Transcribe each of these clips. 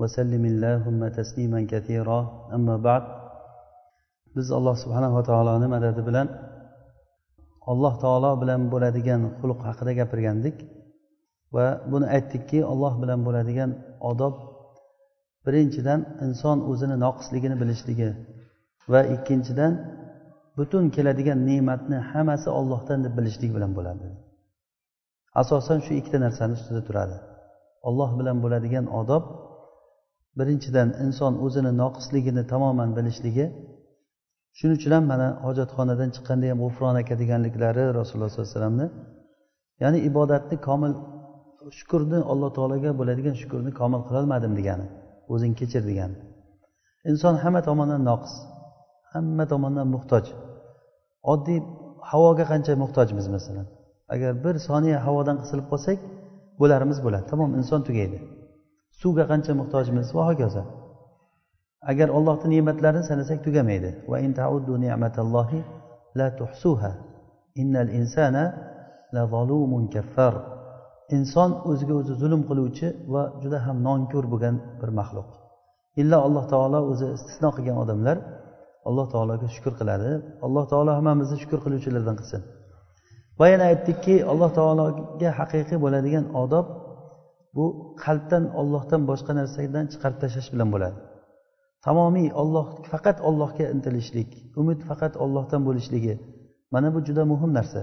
وسلم اللهم تسليما كثيرا أما بعد biz alloh subhanava taoloni madadi bilan alloh taolo bilan bo'ladigan xulq haqida gapirgandik va buni aytdikki alloh bilan bo'ladigan odob birinchidan inson o'zini noqisligini bilishligi va ikkinchidan butun keladigan ne'matni hammasi ollohdan deb bilishlik bilan bo'ladi asosan shu ikkita narsani ustida turadi olloh bilan bo'ladigan odob birinchidan inson o'zini noqisligini tamoman bilishligi shuning uchun ham mana hojatxonadan chiqqanda ham g'ufron aka deganliklari rasululloh sollallohu alayhi vasallamni ya'ni ibodatni komil shukurni alloh taologa bo'ladigan shukurni komil qilolmadim degani o'zing kechir degani. Inson hamma tomondan noqis hamma tomondan muhtoj. Oddiy havoga qancha muhtojmiz masalan? Agar bir soniya havodan qisilib qolsak bo'larimiz bo'ladi. Tamom inson tugaydi. Suvga qancha muhtojmiz? Va hokazo. Agar ollohni ne'matlarini sanasak tugamaydi. Va in taudu ni'matallohi la tuhsuha. Innal insana la zalumun kaffar. Inson o'ziga o'zi zulm qiluvchi va juda ham nonko'r bo'lgan bir maxluq. Illo alloh taolo o'zi istisno qilgan odamlar alloh taologa shukur qiladi. Alloh taolo hammamizni shukur qiluvchilardan qilsin. Va yana aytdikki alloh taologa haqiqiy bo'ladigan odob bu qalbdan ollohdan boshqa narsadan chiqarib tashlash bilan bo'ladi. Tamomiy olloh faqat ollohga intilishlik umid faqat ollohdan bo'lishligi mana bu juda muhim narsa.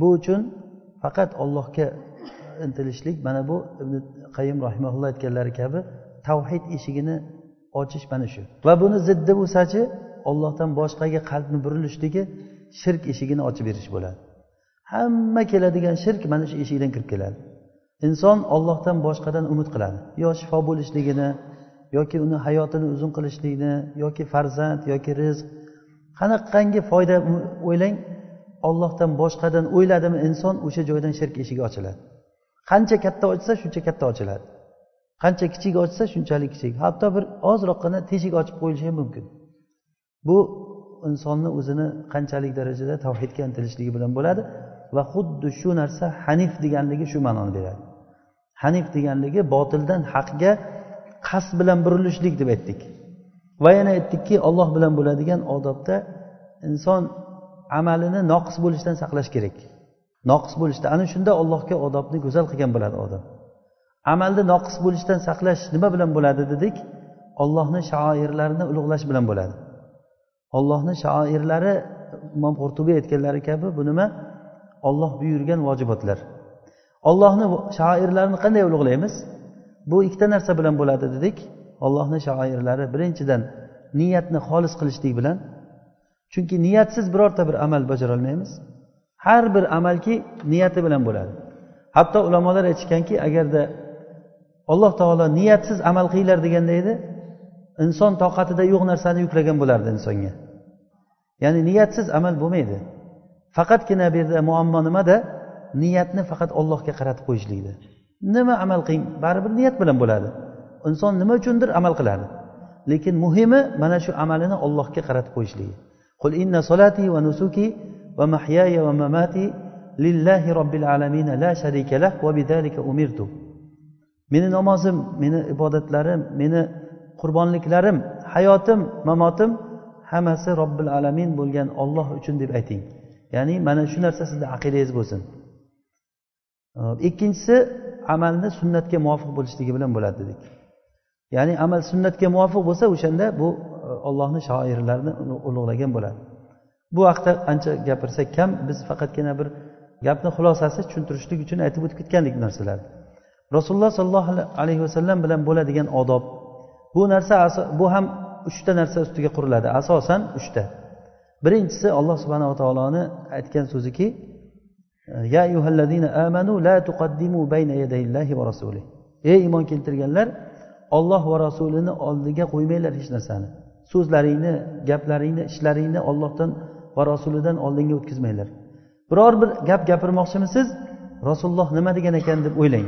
Bu uchun faqat ollohga intilishlik mana bu ibn qayim rahimaulloh aytganlari kabi tavhid eshigini ochish mana shu. Va buni ziddi bo'lsachi ollohdan boshqaga qalbni burilishligi shirk eshigini ochib berish bo'ladi. Hamma keladigan shirk mana shu eshikdan kirib keladi. Inson ollohdan boshqadan umid qiladi. Yo shifo bo'lishligini yoki uni hayotini uzun qilishlikni yoki farzand yoki rizq. Qanaqangi foyda o'ylang ollohdan boshqadan o'yladimi inson o'sha joydan shirk eshigi ochiladi. Qancha katta ochsa shuncha katta ochiladi. Qancha kichik ochsa shunchalik kichik. Hatto bir ozroqgina teshik ochib qo'yilishi ham mumkin. Bu insonni o'zini qanchalik darajada tavhidga intilishligi bilan bo'ladi va xuddi shu narsa hanif deganligi shu ma'noni beradi. Hanif deganligi botildan haqga qasd bilan burilishlik deb aytdik. Va yana aytdikki olloh bilan bo'ladigan odobda inson amalini noqis bo'lishdan saqlash kerak. Noqis bo'lishda ana shunda allohga odobni go'zal qilgan bo'ladi odam. Amalni noqis bo'lishdan saqlash nima bilan bo'ladi dedik ollohni shoirlarini ulug'lash bilan bo'ladi. Ollohni shoirlari imom qurtubiy aytganlari kabi bu nima? Olloh buyurgan vojibotlar. Ollohni shoirlarini qanday ulug'laymiz? Bu ikkita narsa bilan bo'ladi dedik. Ollohni shoirlari birinchidan niyatni xolis qilishlik bilan. Chunki niyatsiz birorta bir amal bajarolmaymiz. Har bir amalki niyati bilan bo'ladi. Hatto ulamolar aytishganki agarda alloh taolo niyatsiz amal qilinglar deganda edi inson toqatida yo'q narsani yuklagan bo'lardi insonga. Ya'ni niyatsiz amal bo'lmaydi. Faqatgina bu yerda muammo nimada? Niyatni faqat ollohga qaratib qo'yishlikda nima amal qiling baribir niyat bilan bo'ladi. Inson nima uchundir amal qiladi. Lekin muhimi mana shu amalini ollohga qaratib qo'yishligi. Qul inna solati va nusuki va mahyaya va mamati lillahi robbil alamin la sharika lah va bidalika umirtu. Meni namozim meni ibodatlarim meni qurbonliklarim hayotim mamotim hammasi robbil alamin bo'lgan olloh uchun deb ayting. Ya'ni mana shu narsa sizni aqidangiz bo'lsin. Э, ikkinchisi amalni sunnatga muvofiq bo'lishligi bilan bo'ladi dedik. Ya'ni amal sunnatga muvofiq bo'lsa o'shanda bu e, ollohni shoirlarini ulug'lagan bo'ladi. Bu haqda ancha gapirsak kam biz faqatgina bir gapni xulosasi tushuntirishlik uchun aytib o'tib ketgandik bu narsalarni. Rasululloh sollallohu alayhi vasallam bilan bo'ladigan odob bu narsa bu ham uchta narsa ustiga quriladi. Asosan uchta. Birinchisi alloh subhanava taoloni aytgan so'ziki ya amanu la tuqaddimu bayna yadayillahi va rasulih ey iymon keltirganlar olloh va rasulini oldiga qo'ymanglar hech narsani. So'zlaringni gaplaringni ishlaringni ollohdan va rasulidan oldinga o'tkazmanglar. Biror bir gap gapirmoqchimisiz? Rasululloh nima degan ekan deb o'ylang.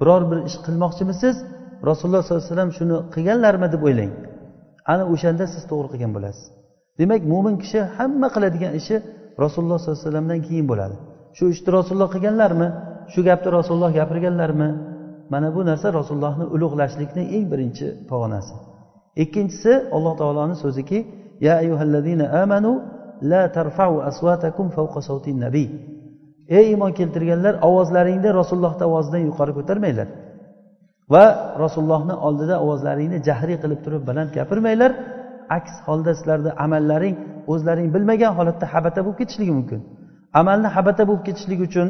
Biror bir ish qilmoqchimisiz? Rasululloh sollallohu alayhi vasallam shuni qilganlarmi deb o'ylang. Ana o'shanda siz to'g'ri qilgan bo'lasiz. Demak mo'min kishi hamma qiladigan ishi rasululloh sollallohu alayhi vasallamdan keyin bo'ladi. Shu ishni rasululloh qilganlarmi? Shu gapni rasululloh gapirganlarmi? Mana bu narsa rasulullohni ulug'lashlikni eng birinchi pog'onasi. Ikkinchisi alloh taoloni so'ziki ya ayyuhallazina amanu la tarfau asvatakum fawqa sawtin nabiy ey iymon keltirganlar ovozlaringni rasulullohni ovozidan yuqori ko'tarmanglar va rasulullohni oldida ovozlaringni jahriy qilib turib baland gapirmanglar. Aks holda sizlarni amallaring o'zlaring bilmagan holatda habata bo'lib ketishligi mumkin. Amalni habata bo'lib ketishligi uchun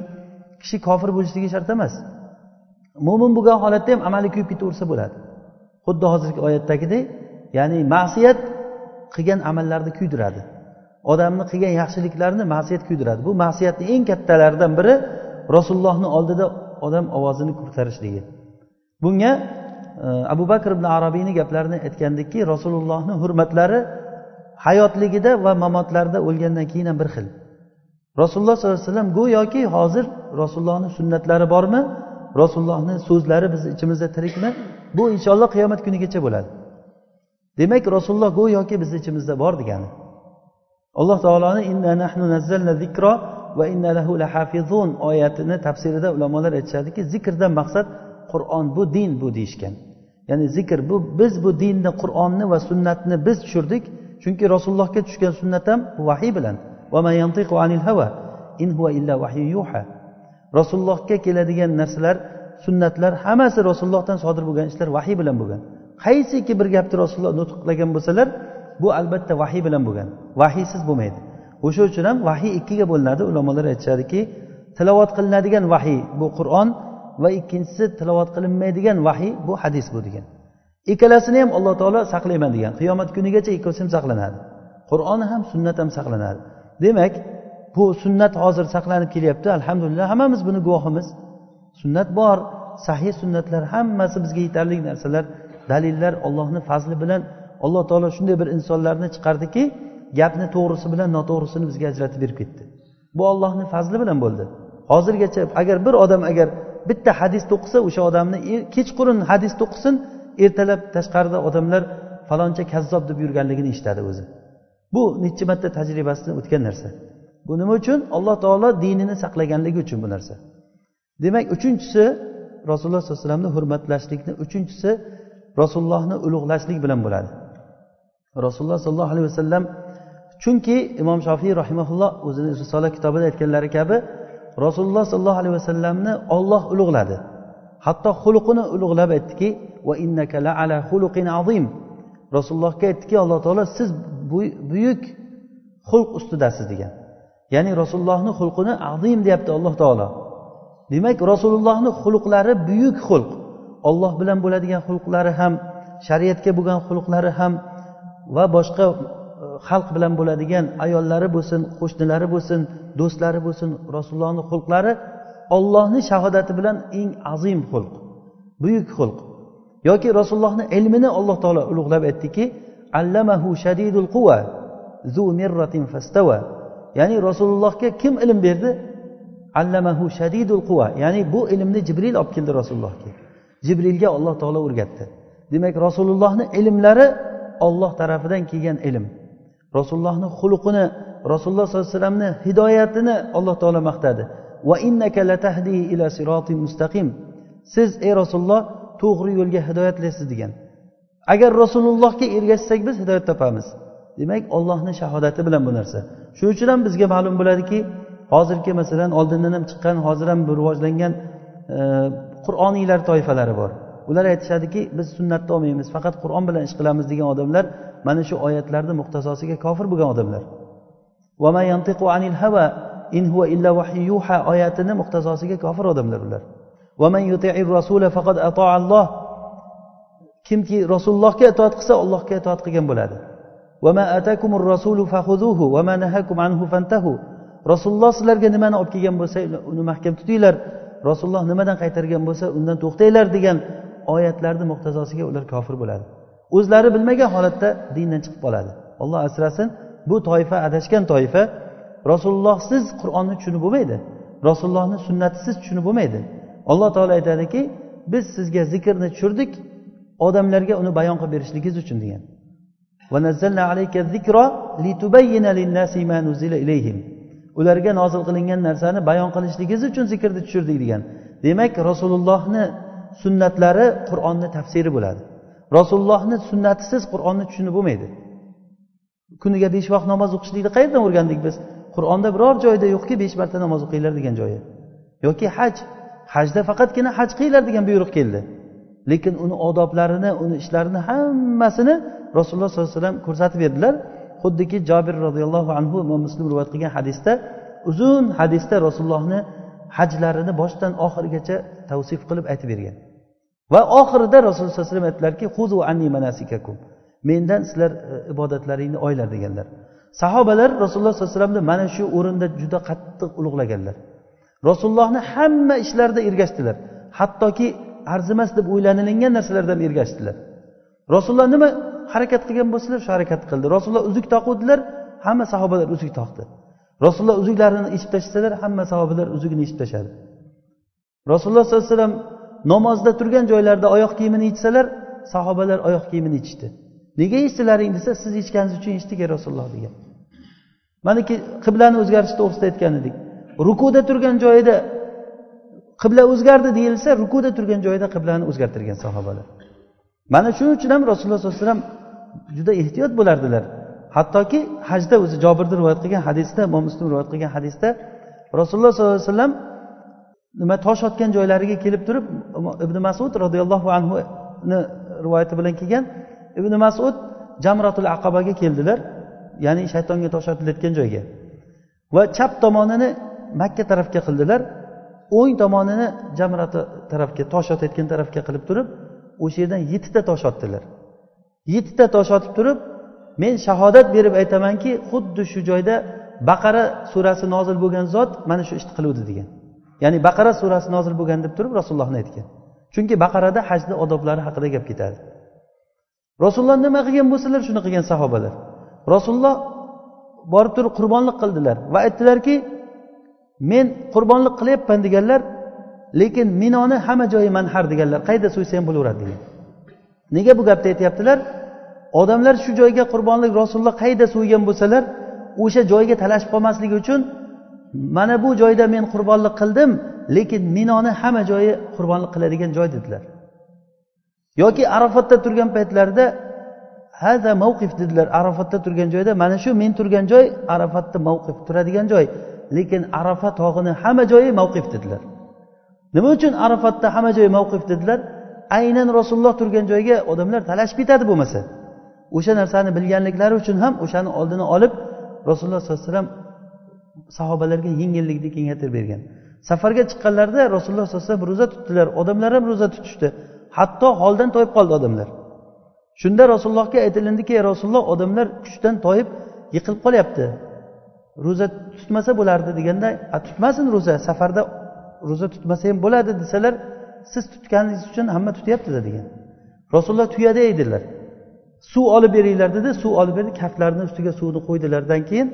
kishi kofir bo'lishligi shart emas. Mo'min bo'lgan holatda ham amali kuyib ketaversa bo'ladi. Xuddi hozirgi oyatdagidek ya'ni ma'siyat qilgan amallarni kuydiradi. Odamni qilgan yaxshiliklarni ma'siyat kuydiradi. Bu ma'siyatni eng kattalaridan biri rasulullohni oldida odam ovozini ko'tarishligi bunga e, abu bakr ibn arabiyni gaplarini aytgandikki rasulullohni hurmatlari hayotligida va mamotlarida o'lgandan keyin ham bir xil. Rasululloh sollallohu alayhi vasallam go'yoki hozir rasulullohni sunnatlari bormi? Rasulullohni so'zlari bizni ichimizda tirikmi? Bu inshaalloh qiyomat kunigacha bo'ladi. Demak rasululloh go'yoki bizni ichimizda bor degani. Alloh taoloni inna nahnu nazzalna zikro va inna lahu lahafizun oyatini tafsirida ulamolar aytishadiki zikrdan maqsad qur'on bu din bu deyishgan. Ya'ni zikr bu biz bu dinni qur'onni va sunnatni biz tushirdik. Chunki rasulullohga tushgan sunnat ham vahiy bilan. Rasulullohga keladigan narsalar sunnatlar hammasi rasulullohdan sodir bo'lgan ishlar vahiy bilan bo'lgan. Qaysiki bir gapni rasululloh nutq qilgan bo'lsalar bu albatta vahiy bilan bo'lgan. Vahiysiz bo'lmaydi. O'sha uchun ham vahiy ikkiga bo'linadi. Ulamolar aytishadiki tilovat qilinadigan vahiy bu qur'on va ikkinchisi tilovat qilinmaydigan vahiy bu hadis bu degan. Ikkalasini ham alloh taolo saqlayman degan. Qiyomat kunigacha ikkalasi ham saqlanadi. Qur'on ham sunnat ham saqlanadi. Demak bu sunnat hozir saqlanib kelyapti. Alhamdulillah hammamiz buni guvohimiz. Sunnat bor sahih sunnatlar hammasi bizga yetarli narsalar dalillar ollohni fazli bilan alloh taolo shunday bir insonlarni chiqardiki gapni to'g'risi bilan noto'g'risini bizga ajratib berib ketdi. Bu ollohni fazli bilan bo'ldi. Hozirgacha agar bir odam agar bitta hadis to'qisa o'sha odamni kechqurun hadis to'qisin ertalab tashqarida odamlar faloncha kazzob deb yurganligini eshitadi o'zi. Bu necha marta tajribasidan o'tgan narsa. Bu nima uchun? Alloh taolo dinini saqlaganligi uchun bu narsa. Demak uchinchisi rasululloh sollallohu alayhi vasallamni hurmatlashlikni uchinchisi rasulullohni ulug'lashlik bilan bo'ladi. Rasululloh sollallohu alayhi vasallam chunki imom shofiy rahimaulloh o'zini risola kitobida aytganlari kabi rasululloh sollallohu alayhi vasallamni olloh ulug'ladi. Hatto xulqini ulug'lab aytdiki va innaka la ala xuluqin azim. Rasulullohga aytdiki alloh taolo siz buyuk xulq ustidasiz degan. Ya'ni rasulullohni xulqini azim deyapti alloh taolo. Demak rasulullohni xulqlari buyuk xulq. Olloh bilan bo'ladigan xulqlari ham shariatga bo'lgan xulqlari ham va boshqa e, xalq bilan bo'ladigan ayollari bo'lsin qo'shnilari bo'lsin do'stlari bo'lsin rasulullohni xulqlari ollohni shahodati bilan eng azim xulq buyuk xulq. Yoki rasulullohni ilmini alloh taolo ulug'lab aytdiki allamahu shadidul quva zu mirratin fastava ya'ni rasulullohga kim ilm berdi? Allamahu shadidul quva ya'ni bu ilmni jibril olib keldi rasulullohga. Jibrilga alloh taolo o'rgatdi. Demak rasulullohni ilmlari olloh tarafidan kelgan ilm. Rasulullohni xulqini rasululloh sollallohu alayhi vasallamni hidoyatini alloh taolo maqtadi. Va innaka latahdi ila siroti mustaqim. Siz ey rasululloh to'g'ri yo'lga hidoyatlaysiz degan. Agar rasulullohga ergashsak biz hidoyat topamiz. Demak ollohni shahodati bilan bu narsa. Shuning uchun ham bizga ma'lum bo'ladiki hozirgi masalan oldindan ham chiqqan hozir ham rivojlangan e, qur'oniylar toifalari bor. Ular aytishadiki biz sunnatni olmaymiz faqat qur'on bilan ish qilamiz degan odamlar mana shu oyatlarni muxtasosiga kofir bo'lgan odamlar. in huwa illa yuha oyatini muxtasosiga kofir odamlar ular. Kimki rasulullohga itoat qilsa allohga itoat qilgan bo'ladi. Rasululloh sizlarga nimani olib kelgan bo'lsa uni mahkam tutinglar. Rasululloh nimadan qaytargan bo'lsa undan to'xtanglar degan oyatlarni muqtazosiga ular kofir bo'ladi. O'zlari bilmagan holatda dindan chiqib qoladi. Olloh asrasin bu toifa adashgan toifa. Rasulullohsiz qur'onni tushunib bo'lmaydi. Rasulullohni sunnatisiz tushunib bo'lmaydi. Alloh taolo aytadiki biz sizga zikrni tushirdik odamlarga uni bayon qilib berishligingiz uchun degan. Ularga nozil qilingan narsani bayon qilishligingiz uchun zikrni tushirdik degan. Demak rasulullohni sunnatlari qur'onni tafsiri bo'ladi. Rasulullohni sunnatisiz qur'onni tushunib bo'lmaydi. Kuniga besh vaqt namoz o'qishlikni qayerdan o'rgandik biz? Qur'onda biror joyda yo'qki besh marta namoz o'qinglar degan joyi. Yoki haj. Hajda faqatgina haj qilinglar degan buyruq keldi. Lekin uni odoblarini uni ishlarini hammasini rasululloh sollallohu alayhi vasallam ko'rsatib berdilar. Xuddiki jobir roziyallohu anhu imom muslim rivoyat qilgan hadisda uzun hadisda rasulullohni hajlarini boshidan oxirigacha tavsif qilib aytib bergan. Va oxirida rasululloh sallallohu alayhi vasallam aytdilarki huzu anni manasikakum. Mendan sizlar e, ibodatlaringni oylar deganlar. Sahobalar rasululloh sollallohu alayhi vasallamni mana shu o'rinda juda qattiq ulug'laganlar. Rasulullohni hamma ishlarida ergashdilar. Hattoki arzimas deb o'ylanilingan narsalardan ergashdilar. Rasululloh nima harakat qilgan bo'lsalar shu harakat qildi. Rasululloh uzuk toquvdilar hamma sahobalar uzuk taqdi rasululloh uzuklarini yechib tashlasalar hamma sahobalar uzugini yechib tashladi. Rasululloh sollallohu alayhi vasallam namozda turgan joylarida oyoq kiyimini yechsalar sahobalar oyoq kiyimini yechishdi nega yechdilaring desa siz yechganingiz uchun yechdik ey rasululloh degan. Manaki qiblani o'zgarishi to'g'risida aytgan edik. Rukuda turgan joyida qibla o'zgardi deyilsa rukuda turgan joyida qiblani o'zgartirgan sahobalar. Mana shuning uchun ham rasululloh sollallohu alayhi vasallam juda ehtiyot bo'lardilar. Hattoki hajda o'zi jobirni rivoyat qilgan hadisda imom muslim rivoyat qilgan hadisda rasululloh sollallohu alayhi vasallam nima tosh otgan joylariga kelib turib ibn masud roziyallohu anhuni rivoyati bilan kelgan ibn masud jamratul aqabaga keldilar ya'ni shaytonga tosh otilayotgan joyga. Va chap tomonini makka tarafga qildilar. O'ng tomonini jamrati tarafga tosh otayotgan tarafga qilib turib o'sha yerdan yettita tosh otdilar. Yettita tosh otib turib men shahodat berib aytamanki xuddi shu joyda baqara surasi nozil bo'lgan zot mana shu ishni qiluvdi degan. Ya'ni baqara surasi nozil bo'lgan deb turib rasulullohni aytgan. Chunki baqarada hajni odoblari haqida gap ketadi rasululloh nima qilgan bo'lsalar shuni qilgan sahobalar. Rasululloh borib turib qurbonlik qildilar va aytdilarki men qurbonlik qilyapman deganlar lekin minoni hamma joyi manhar deganlar qayerda so'ysa ham bo'laveradi degan. Nega bu gapni aytyaptilar? Odamlar shu joyga qurbonlik rasululloh qayerda so'ygan bo'lsalar o'sha joyga talashib qolmasligi uchun mana bu joyda men qurbonlik qildim lekin minoni hamma joyi qurbonlik qiladigan joy dedilar. Yoki arafotda turgan paytlarida haza mavqif dedilar. Arafatda turgan joyda mana shu men turgan joy arafatda mavqif turadigan joy. Lekin arafat tog'ini hamma joyi mavqif dedilar. Nima uchun arafatda hamma joyi mavqif dedilar? Aynan rasululloh turgan joyga odamlar talashib ketadi bo'lmasa. O'sha narsani bilganliklari uchun ham o'shani oldini olib rasululloh sollallohu alayhi vasallam sahobalarga yengillikni kengaytirib bergan. Safarga chiqqanlarida rasululloh sallallohu alayhi vasallam ro'za tutdilar odamlar ham ro'za tutishdi. Hatto holdan toyib qoldi odamlar. Shunda rasulullohga aytilindiki rasululloh odamlar kuchdan toyib yiqilib qolyapti. Ro'za tutmasa bo'lardi deganda tutmasin ro'za safarda ro'za tutmasa ham bo'ladi desalar siz tutganingiz uchun hamma tutyaptida degan. Rasululloh tuyada edilar suv olib beringlar dedi suv olib berdi kaftlarini ustiga suvni qo'ydilaridan keyin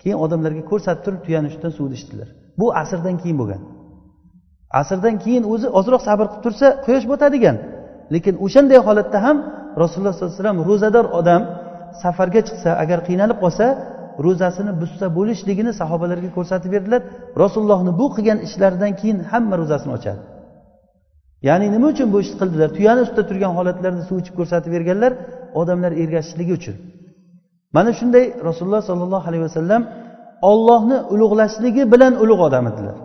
keyin odamlarga ko'rsatib turib tuyani ustidan suvni ichdilar. Bu asrdan keyin bo'lgan. Asrdan keyin o'zi ozroq sabr qilib tursa quyosh botadigan. Lekin o'shanday holatda ham rasululloh sollallohu alayhi vasallam ro'zador odam safarga chiqsa agar qiynalib qolsa ro'zasini buzsa bo'lishligini sahobalarga ko'rsatib berdilar. Rasulullohni bu qilgan ishlaridan keyin hamma ro'zasini ochadi. Ya'ni nima uchun bu ishni qildilar? Tuyani ustida turgan holatlarni suv ichib ko'rsatib berganlar odamlar ergashishligi uchun. Mana shunday rasululloh sollallohu alayhi vasallam ollohni ulug'lashligi bilan ulug' odam edilar.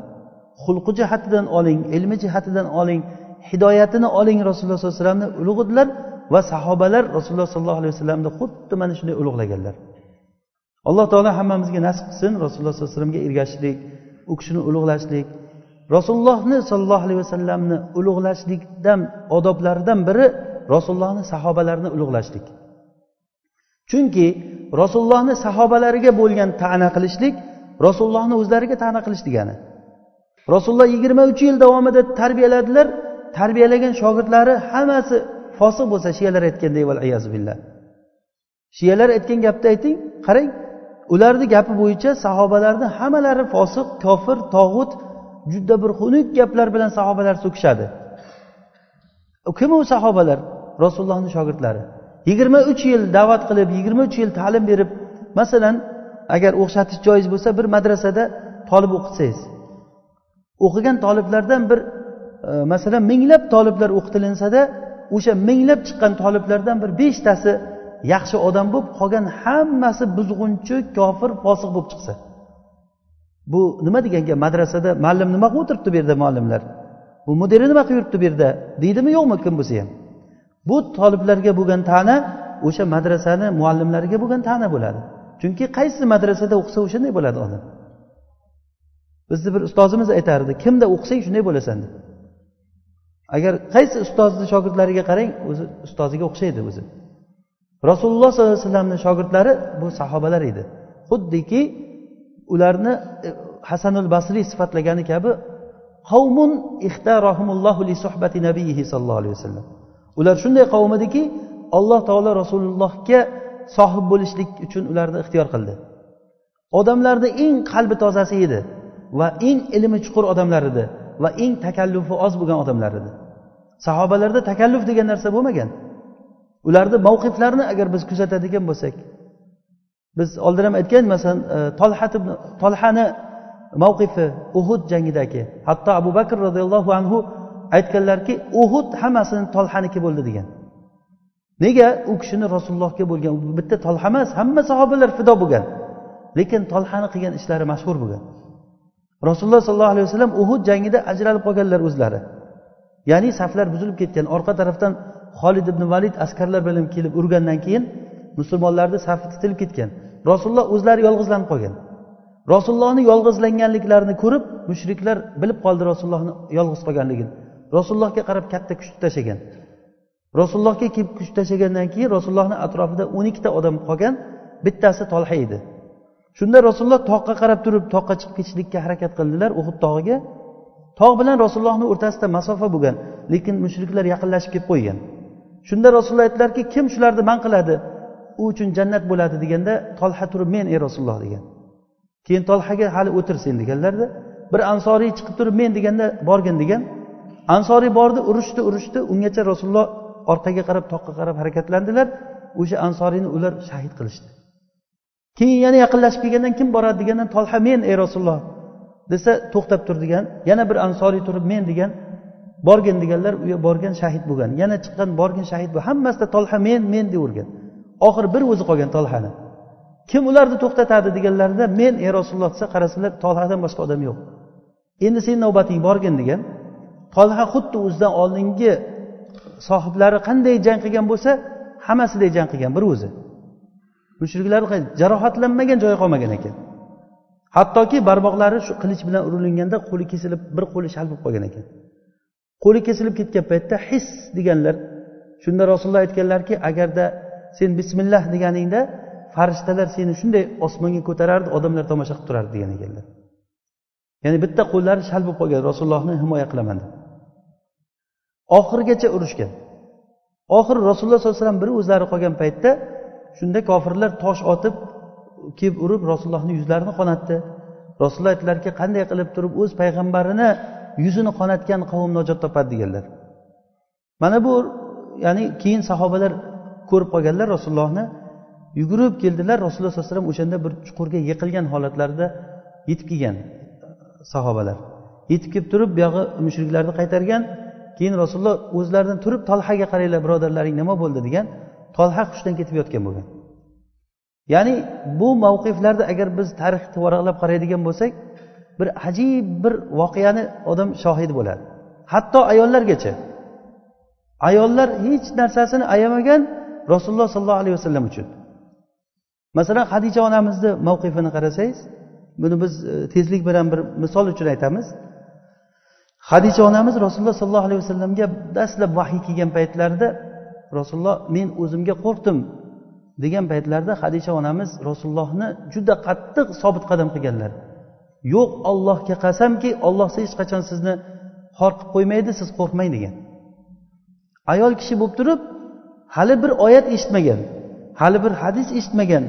Xulqi jihatidan oling ilmi jihatidan oling hidoyatini oling rasululloh sollallohu alayhi vasallamni ulug' edilar va sahobalar rasululloh sollallohu alayhi vasallamni xuddi mana shunday ulug'laganlar. Alloh taolo hammamizga nasib qilsin rasululloh sollallohu alayhi vasallamga ergashishlik u kishini ulug'lashlik. Rasulullohni sollallohu alayhi vasallamni ulug'lashlikdan odoblaridan biri rasulullohni sahobalarini ulug'lashlik. Chunki rasulullohni sahobalariga bo'lgan ta'na qilishlik rasulullohni o'zlariga ta'na qilish degani. Rasululloh yigirma uch yil davomida tarbiyaladilar tarbiyalagan shogirdlari hammasi fosiq bo'lsa shiyalar aytganda billah. Shiyalar aytgan gapni ayting qarang. Ularni gapi bo'yicha sahobalarni hammalari fosiq kofir tog'ut juda bir xunuk gaplar bilan sahobalar so'kishadi. Kim u sahobalar? Rasulullohni shogirdlari. Yigirma uch yil da'vat qilib yigirma uch yil ta'lim berib masalan agar o'xshatish joiz bo'lsa bir madrasada tolib o'qitsangiz o'qigan toliblardan bir e, masalan minglab toliblar o'qitilinsada o'sha minglab chiqqan toliblardan bir beshtasi yaxshi odam bo'lib qolgan hammasi buzg'unchi kofir fosiq bo'lib chiqsa. Bu nima degan gap madrasada muallim nima qilib o'tiribdi bu yerda muallimlar? Bu mudiri nima qilib yuribdi bu yerda? Deydimi yo'qmi kim bo'lsa ham? Bu toliblarga bo'lgan ta'na o'sha madrasani muallimlariga bo'lgan ta'na bo'ladi. Chunki qaysi madrasada o'qisa o'shanday bo'ladi odam. Bizni bir ustozimiz aytardi kimda o'qisang shunday bo'lasan deb agar qaysi ustozni shogirdlariga qarang o'zi ustoziga o'xshaydi o'zi. Rasululloh sollallohu alayhi vasallamni shogirdlari bu sahobalar edi. Xuddiki ularni e, hasanul basriy sifatlagani kabi qavmun ixtarahumullohu li suhbati nabiyhi sollallohu alayhi vasallam. Ular shunday qavm ediki alloh taolo rasulullohga sohib bo'lishlik uchun ularni ixtiyor qildi. Odamlarni eng qalbi tozasi edi va eng ilmi chuqur odamlar edi va eng takallufi oz bo'lgan odamlar edi. Sahobalarda takalluf degan narsa bo'lmagan. Ularni mavqiflarini agar biz kuzatadigan bo'lsak biz oldin ham aytgan masalan e, tolhat tolhani mavqifi uhud jangidagi hatto abu bakr roziyallohu anhu aytganlarki uhud hammasini tolhaniki bo'ldi degan. Nega u kishini rasulullohga bo'lgan bitta tolha emas hamma sahobalar fido bo'lgan. Lekin tolhani qilgan ishlari mashhur bo'lgan. Rasululloh sollallohu alayhi vasallam uhud jangida ajralib qolganlar o'zlari. Ya'ni saflar buzilib ketgan orqa tarafdan xolid ibn valid askarlar bilan kelib urgandan keyin musulmonlarni safi titilib ketgan. Rasululloh o'zlari yolg'izlanib qolgan. Rasulullohni yolg'izlanganliklarini ko'rib mushriklar bilib qoldi rasulullohni yolg'iz qolganligini. Rasulullohga qarab katta kuchni tashlagan. Rasulullohga kelib kuch tashlagandan keyin rasulullohni atrofida o'n ikkita odam qolgan bittasi tolha edi. Shunda rasululloh toqqa qarab turib toqqa chiqib ketishlikka harakat qildilar uhud tog'iga. Tog' bilan rasulullohni o'rtasida masofa bo'lgan lekin mushriklar yaqinlashib kelib qo'ygan. Shunda rasululloh aytdilarki kim shularni man qiladi? U uchun jannat bo'ladi deganda tolha turib men ey rasululloh degan. Keyin tolhaga hali o'tir sen deganlarda bir ansoriy chiqib turib men deganda borgin degan. Ansoriy bordi urushdi urushdi ungacha rasululloh orqaga qarab toqqa qarab harakatlandilar. O'sha ansoriyni ular shahid qilishdi. Keyin yana yaqinlashib kelgandan kim boradi deganda tolha men ey rasululloh desa to'xtab tur degan. Yana bir ansoriy turib men degan. Borgin deganlar u borgan shahid bo'lgan. Yana chiqqan borgin shahid bo'lgan hammasida tolha men men deyavergan oxiri bir o'zi qolgan tolhani kim ularni to'xtatadi deganlarida men ey rasululloh desa qarasalar tolhadan boshqa odam yo'q. Endi seni navbating borgin degan. Tolha xuddi o'zidan oldingi sohiblari qanday jang qilgan bo'lsa hammasiday jang qilgan bir o'zi. Mushriklar jarohatlanmagan joyi qolmagan ekan. Hattoki barmoqlari shu qilich bilan urilinganda qo'li kesilib bir qo'li shalpib qolgan ekan. Qo'li kesilib ketgan paytda his deganlar. Shunda rasululloh aytganlarki agarda sen bismillah deganingda farishtalar seni shunday osmonga ko'tarardi odamlar tomosha qilib turardi degan ekanlar. Ya'ni bitta qo'llari shal bo'lib qolgan rasulullohni himoya qilaman deb oxirigacha urushgan. Oxiri rasululloh sollallohu alayhi vasallam bir o'zlari qolgan paytda shunda kofirlar tosh otib kelib urib rasulullohni yuzlarini qonatdi. Rasululloh aytdilarki qanday qilib turib o'z payg'ambarini yuzini qonatgan qavm najot topadi deganlar. Mana bu ya'ni keyin sahobalar ko'rib qolganlar rasulullohni yugurib keldilar rasululloh sallallohu alayhi vasallam o'shanda bir chuqurga yiqilgan holatlarida yetib kelgan sahobalar. Yetib kelib turib buyog'i mushriklarni qaytargan keyin rasululloh o'zlaridan turib tolhaga qaranglar birodarlaring nima bo'ldi degan tolha hushdan ketib yotgan bo'lgan. Ya'ni bu mavqiflarda agar biz tarixni varaqlab qaraydigan bo'lsak bir ajib bir voqeani odam shohidi bo'ladi. Hatto ayollargacha. Ayollar hech narsasini ayamagan rasululloh sollallohu alayhi vasallam uchun. Masalan hadicha onamizni mavqifini qarasangiz buni biz e, tezlik bilan bir misol uchun aytamiz. Hadicha onamiz rasululloh sollallohu alayhi vasallamga dastlab vahiy kelgan paytlarida rasululloh men o'zimga qo'rqdim degan paytlarda hadisha onamiz rasulullohni juda qattiq sobit qadam qilganlar. Yo'q ollohga qasamki olloh hech qachon sizni xor qilib qo'ymaydi siz qo'rqmang degan. Ayol kishi bo'lib turib hali bir oyat eshitmagan hali bir hadis eshitmagan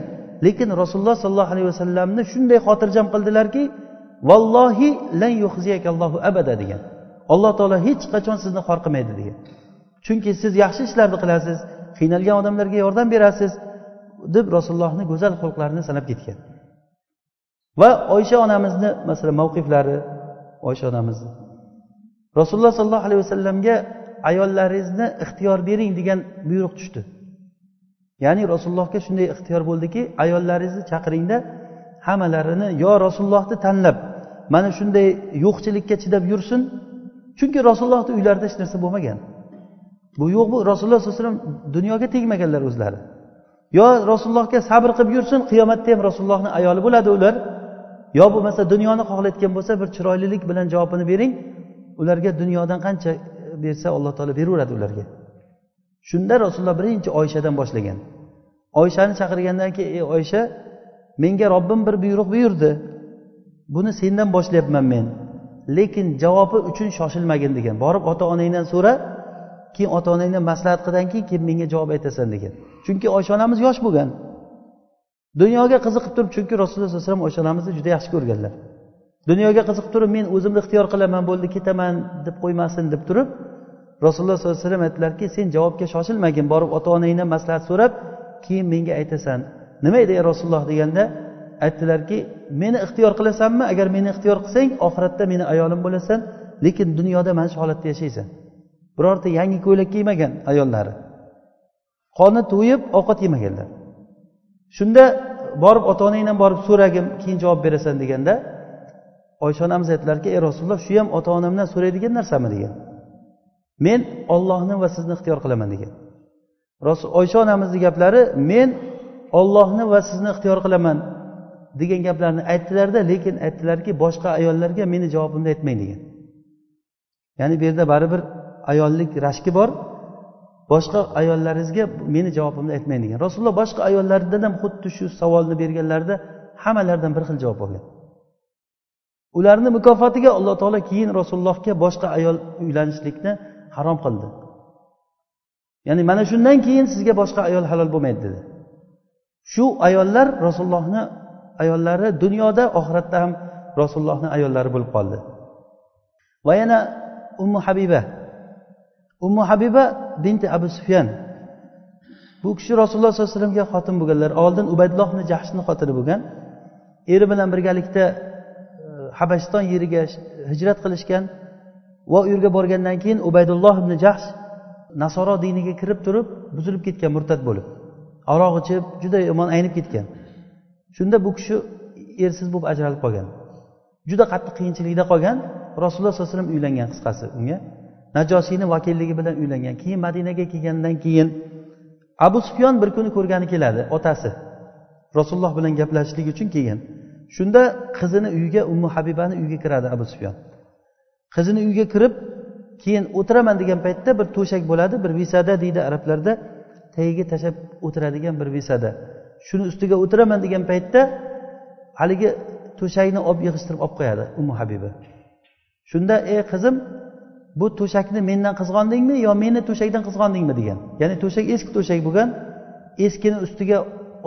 lekin rasululloh sollallohu alayhi vasallamni shunday xotirjam qildilarki vallohi lan yuhziyakallohu abada degan. Alloh taolo hech qachon sizni xor qilmaydi degan. Chunki siz yaxshi ishlarni qilasiz qiynalgan odamlarga yordam berasiz deb rasulullohni go'zal xulqlarini sanab ketgan. Va oysha onamizni masalan mavqiflari oysha onamizni rasululloh sollallohu alayhi vasallamga ayollaringizni ixtiyor bering degan buyruq tushdi. Ya'ni rasulullohga shunday ixtiyor bo'ldiki ayollaringizni chaqiringda hammalarini yo rasulullohni tanlab mana shunday yo'qchilikka chidab yursin. Chunki rasulullohni uylarida hech narsa bo'lmagan. Bu yo'q bu rasululloh sallallohu alayhi vasallam dunyoga tegmaganlar o'zlari. Yo rasulullohga sabr qilib yursin qiyomatda ham rasulullohni ayoli bo'ladi ular. Yo bo'lmasa dunyoni xohlayotgan bo'lsa bir chiroylilik bilan javobini bering ularga dunyodan qancha e, bersa alloh taolo beraveradi ularga. Shunda rasululloh birinchi oyshadan boshlagan. Oyshani chaqirgandan keyin ey oysha menga robbim bir buyruq buyurdi. Buni sendan boshlayapman men. Lekin javobi uchun shoshilmagin degan. Borib ota onangdan so'ra keyin ota onangdan maslahat qildan keyin keyin menga javob aytasan degan. Chunki oysha onamiz yosh bo'lgan. Dunyoga qiziqib turib chunki rasululloh sallallohu alayhi vasallam oysha juda yaxshi ko'rganlar. Dunyoga qiziqib turib men o'zimni ixtiyor qilaman bo'ldi ketaman deb qo'ymasin deb turib rasululloh sollallohu alayhi vasallam aytdilarki sen javobga shoshilmagin borib ota onangdan maslahat so'rab keyin menga aytasan. Nima edi ey rasululloh deganda aytdilarki meni ixtiyor qilasanmi? Agar meni ixtiyor qilsang oxiratda meni ayolim bo'lasan lekin dunyoda mana shu holatda yashaysan. Birorta yangi ko'ylak kiymagan ayollari qoni to'yib ovqat yemaganlar. Shunda borib ota onangdan borib so'ragin keyin javob berasan deganda oysha onamiz aytdilarki ey rasululloh shu ham ota onamdan so'raydigan narsami? degan. Men ollohni va sizni ixtiyor qilaman degan. Oysha onamizni gaplari men ollohni va sizni ixtiyor qilaman degan gaplarni aytdilarda lekin aytdilarki boshqa ayollarga meni javobimni aytmang degan. Ya'ni bu yerda baribir ayollik rashki bor. Boshqa ayollaringizga meni javobimni aytmang degan rasululloh boshqa ayollardan ham xuddi shu savolni berganlarida hammalaridan bir xil javob olgan. Ularni mukofotiga alloh taolo keyin rasulullohga boshqa ayol uylanishlikni harom qildi. Ya'ni mana shundan keyin sizga boshqa ayol halol bo'lmaydi dedi. Shu ayollar rasulullohni ayollari dunyoda oxiratda ham rasulullohni ayollari bo'lib qoldi. Va yana ummu habiba ummu habiba binti abu sufyan. Bu kishi rasululloh sollallohu alayhi vasallamga xotin bo'lganlar oldin ubaydullohni jahshni xotini bo'lgan. Eri bilan birgalikda e, habashiston yeriga hijrat qilishgan va u yerga borgandan keyin ubaydulloh ibn jahsh nasoro diniga kirib turib buzilib ketgan murtad bo'lib. Aroq ichib juda yomon aynib ketgan. Shunda bu kishi ersiz bo'lib ajralib qolgan. Juda qattiq qiyinchilikda qolgan. Rasululloh sollallohu alayhi vasallam uylangan qisqasi unga. Najosiyni vakilligi bilan uylangan keyin madinaga kelgandan keyin abu sufyon bir kuni ko'rgani keladi otasi. Rasululloh bilan gaplashishlik uchun kelgan. Shunda qizini uyiga ummu habibani uyiga kiradi abu sufyon. Qizini uyiga kirib keyin o'tiraman degan paytda bir to'shak bo'ladi bir visada deydi arablarda. Tagiga tashlab o'tiradigan bir visada. Shuni ustiga o'tiraman degan paytda haligi to'shakni olib yig'ishtirib olib qo'yadi ummu habiba. Shunda ey qizim bu to'shakni mendan qizg'ondingmi yo meni to'shakdan qizg'ondingmi degan. Ya'ni to'shak eski to'shak bo'lgan eskini ustiga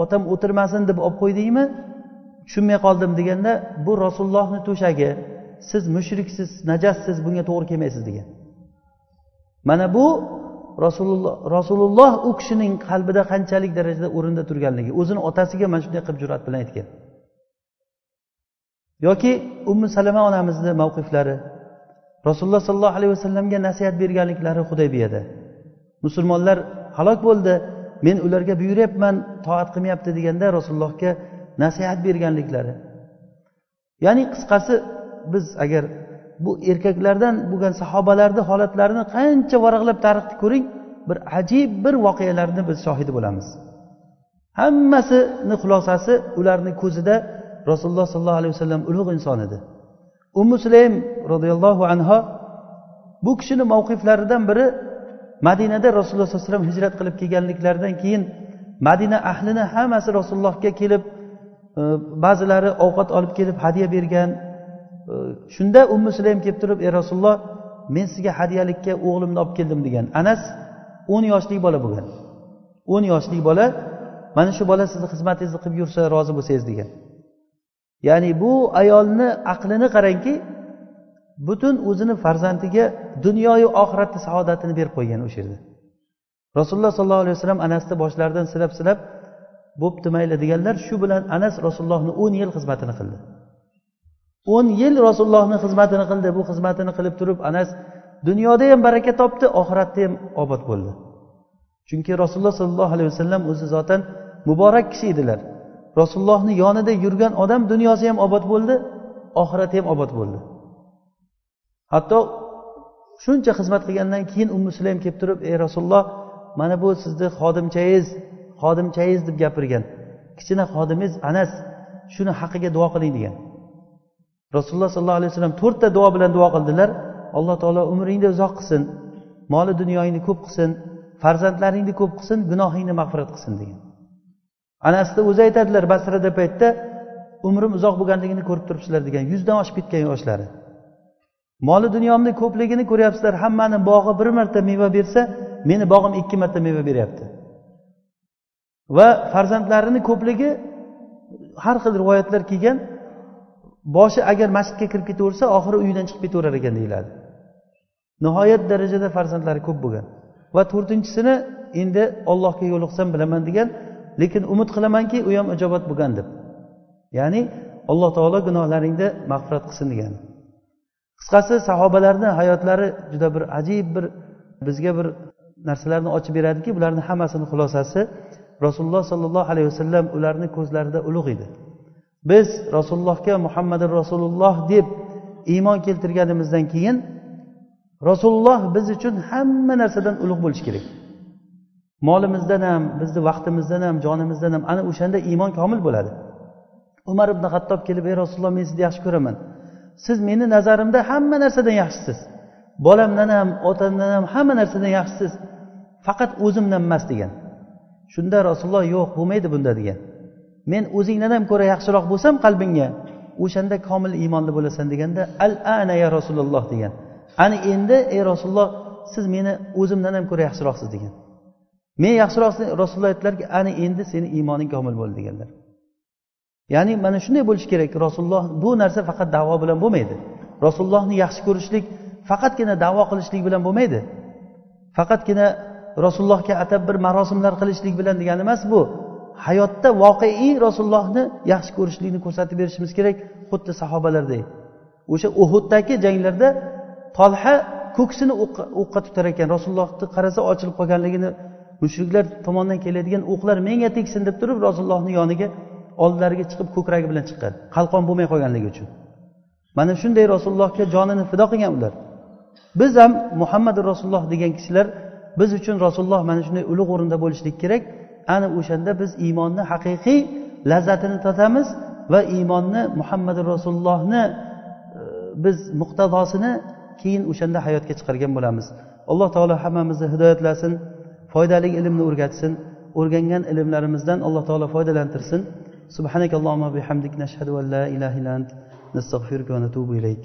otam o'tirmasin deb olib qo'ydingmi tushunmay qoldim deganda bu rasulullohni to'shagi siz mushriksiz najassiz bunga to'g'ri kelmaysiz degan. Mana bu rasululloh rasululloh u kishining qalbida qanchalik darajada o'rinda turganligi o'zini otasiga mana shunday qilib jur'at bilan aytgan. Yoki ummu salama onamizni mavqiflari rasululloh sollallohu alayhi vasallamga nasihat berganliklari hudaybiyada. Musulmonlar halok bo'ldi men ularga buyuryapman toat qilmayapti deganda rasulullohga nasihat berganliklari. Ya'ni qisqasi biz agar bu erkaklardan bo'lgan sahobalarni holatlarini qancha varaqlab tarixni ko'ring bir ajib bir voqealarni biz shohidi bo'lamiz. Hammasini xulosasi ularni ko'zida rasululloh sollallohu alayhi vasallam ulug' inson edi. Umi sulaym roziyallohu anhu bu kishini mavqiflaridan biri madinada rasululloh sollallohu alayhi vasallam hijrat qilib kelganliklaridan keyin madina ahlini hammasi rasulullohga kelib e, ba'zilari ovqat olib kelib hadya bergan. E, shunda ummu sulaym kelib turib ey rasululloh men sizga hadyalikka o'g'limni olib keldim degan. Anas o'n yoshlik bola bo'lgan. o'n yoshlik bola mana shu bola sizni xizmatingizni qilib yursa rozi bo'lsangiz degan. Ya'ni bu ayolni aqlini qarangki butun o'zini farzandiga dunyoyu oxiratni saodatini berib qo'ygan o'sha yerda. Rasululloh sollallohu alayhi vasallam anasni boshlaridan silab silab bo'pti mayli deganlar shu bilan anas rasulullohni o'n yil xizmatini qildi. o'n yil rasulullohni xizmatini qildi. Bu xizmatini qilib turib anas dunyoda ham baraka topdi oxiratda ham obod bo'ldi. Chunki rasululloh sollallohu alayhi vasallam o'zi zotan muborak kishi edilar. Rasulullohni yonida yurgan odam dunyosi ham obod bo'ldi oxirati ham obod bo'ldi. Hatto shuncha xizmat qilgandan keyin ummu sulaym kelib turib ey rasululloh mana bu sizni xodimchangiz xodimchangiz deb gapirgan. Kichkina xodimingiz anas shuni haqqiga duo qiling degan. Rasululloh sollallohu alayhi vasallam to'rtta duo bilan duo qildilar. Alloh taolo umringni uzoq qilsin moli dunyoyingni ko'p qilsin farzandlaringni ko'p qilsin gunohingni mag'firat qilsin degan. Anasni o'zi aytadilar basrada paytda umrim uzoq bo'lganligini ko'rib turibsizlar degan yuzdan oshib ketgan yoshlari. Moli dunyomni ko'pligini ko'ryapsizlar hammani bog'i bir marta meva bersa meni bog'im ikki marta meva beryapti. Va farzandlarini ko'pligi har xil rivoyatlar kelgan boshi agar masjidga kirib ketaversa oxiri uyidan chiqib ketaverar ekan deyiladi. Nihoyat darajada farzandlari ko'p bo'lgan. Va to'rtinchisini endi ollohga yo'liqsam bilaman degan lekin umid qilamanki u ham ijobat bo'lgan deb. Ya'ni alloh taolo gunohlaringni mag'firat qilsin degan. Qisqasi sahobalarni hayotlari juda bir ajib bir bizga bir narsalarni ochib beradiki bularni hammasini xulosasi rasululloh sollallohu alayhi vasallam ularni ko'zlarida ulug' edi. Biz rasulullohga muhammadi rasululloh deb iymon keltirganimizdan keyin rasululloh biz uchun hamma narsadan ulug' bo'lishi kerak. Molimizdan ham bizni vaqtimizdan ham jonimizdan ham ana o'shanda iymon komil bo'ladi. Umar ibn hattob kelib ey rasululloh men sizni yaxshi ko'raman. Siz meni nazarimda hamma narsadan yaxshisiz. Bolamdan ham otamdan ham hamma narsadan yaxshisiz. Faqat o'zimdan emas degan. Shunda rasululloh yo'q bo'lmaydi bunda degan. Men o'zingdan ham ko'ra yaxshiroq bo'lsam qalbingga o'shanda komil iymonli bo'lasan deganda al ana ya rasululloh degan. Ana endi ey rasululloh siz meni o'zimdan ham ko'ra yaxshiroqsiz degan. Men yaxshiroq rasululloh aytdilarki ana endi seni iymoning komil bo'ldi deganlar. Ya'ni mana shunday bo'lishi kerak rasululloh bu narsa faqat davo bilan bo'lmaydi. Rasulullohni yaxshi ko'rishlik faqatgina davo qilishlik bilan bo'lmaydi. Faqatgina rasulullohga atab bir marosimlar qilishlik bilan degani emas bu. Hayotda voqeiy rasulullohni yaxshi ko'rishlikni ko'rsatib berishimiz kerak xuddi sahobalardek o'sha uhuddagi janglarda tolha ko'ksini o'qqa tutar ekan. Rasulullohni qarasa ochilib qolganligini mushriklar tomonidan keladigan o'qlar menga tegsin deb turib rasulullohni yoniga oldilariga chiqib ko'kragi bilan chiqqan. Qalqon bo'lmay qolganligi uchun. Mana shunday rasulullohga jonini fido qilgan ular. Biz ham muhammad rasululloh degan kishilar biz uchun rasululloh mana shunday ulug' o'rinda bo'lishlik kerak. Ana o'shanda biz iymonni haqiqiy lazzatini totamiz va iymonni muhammad rasulullohni e, biz muqtadosini keyin o'shanda hayotga chiqargan bo'lamiz. Alloh taolo hammamizni hidoyatlasin. foydali ilmni o'rgatsin o'rgangan ilmlarimizdan alloh taolo foydalantirsin. Subhanakallohumma bihamdik nashhadu an la ilaha illa ant nastag'firuka va natubu ilayk.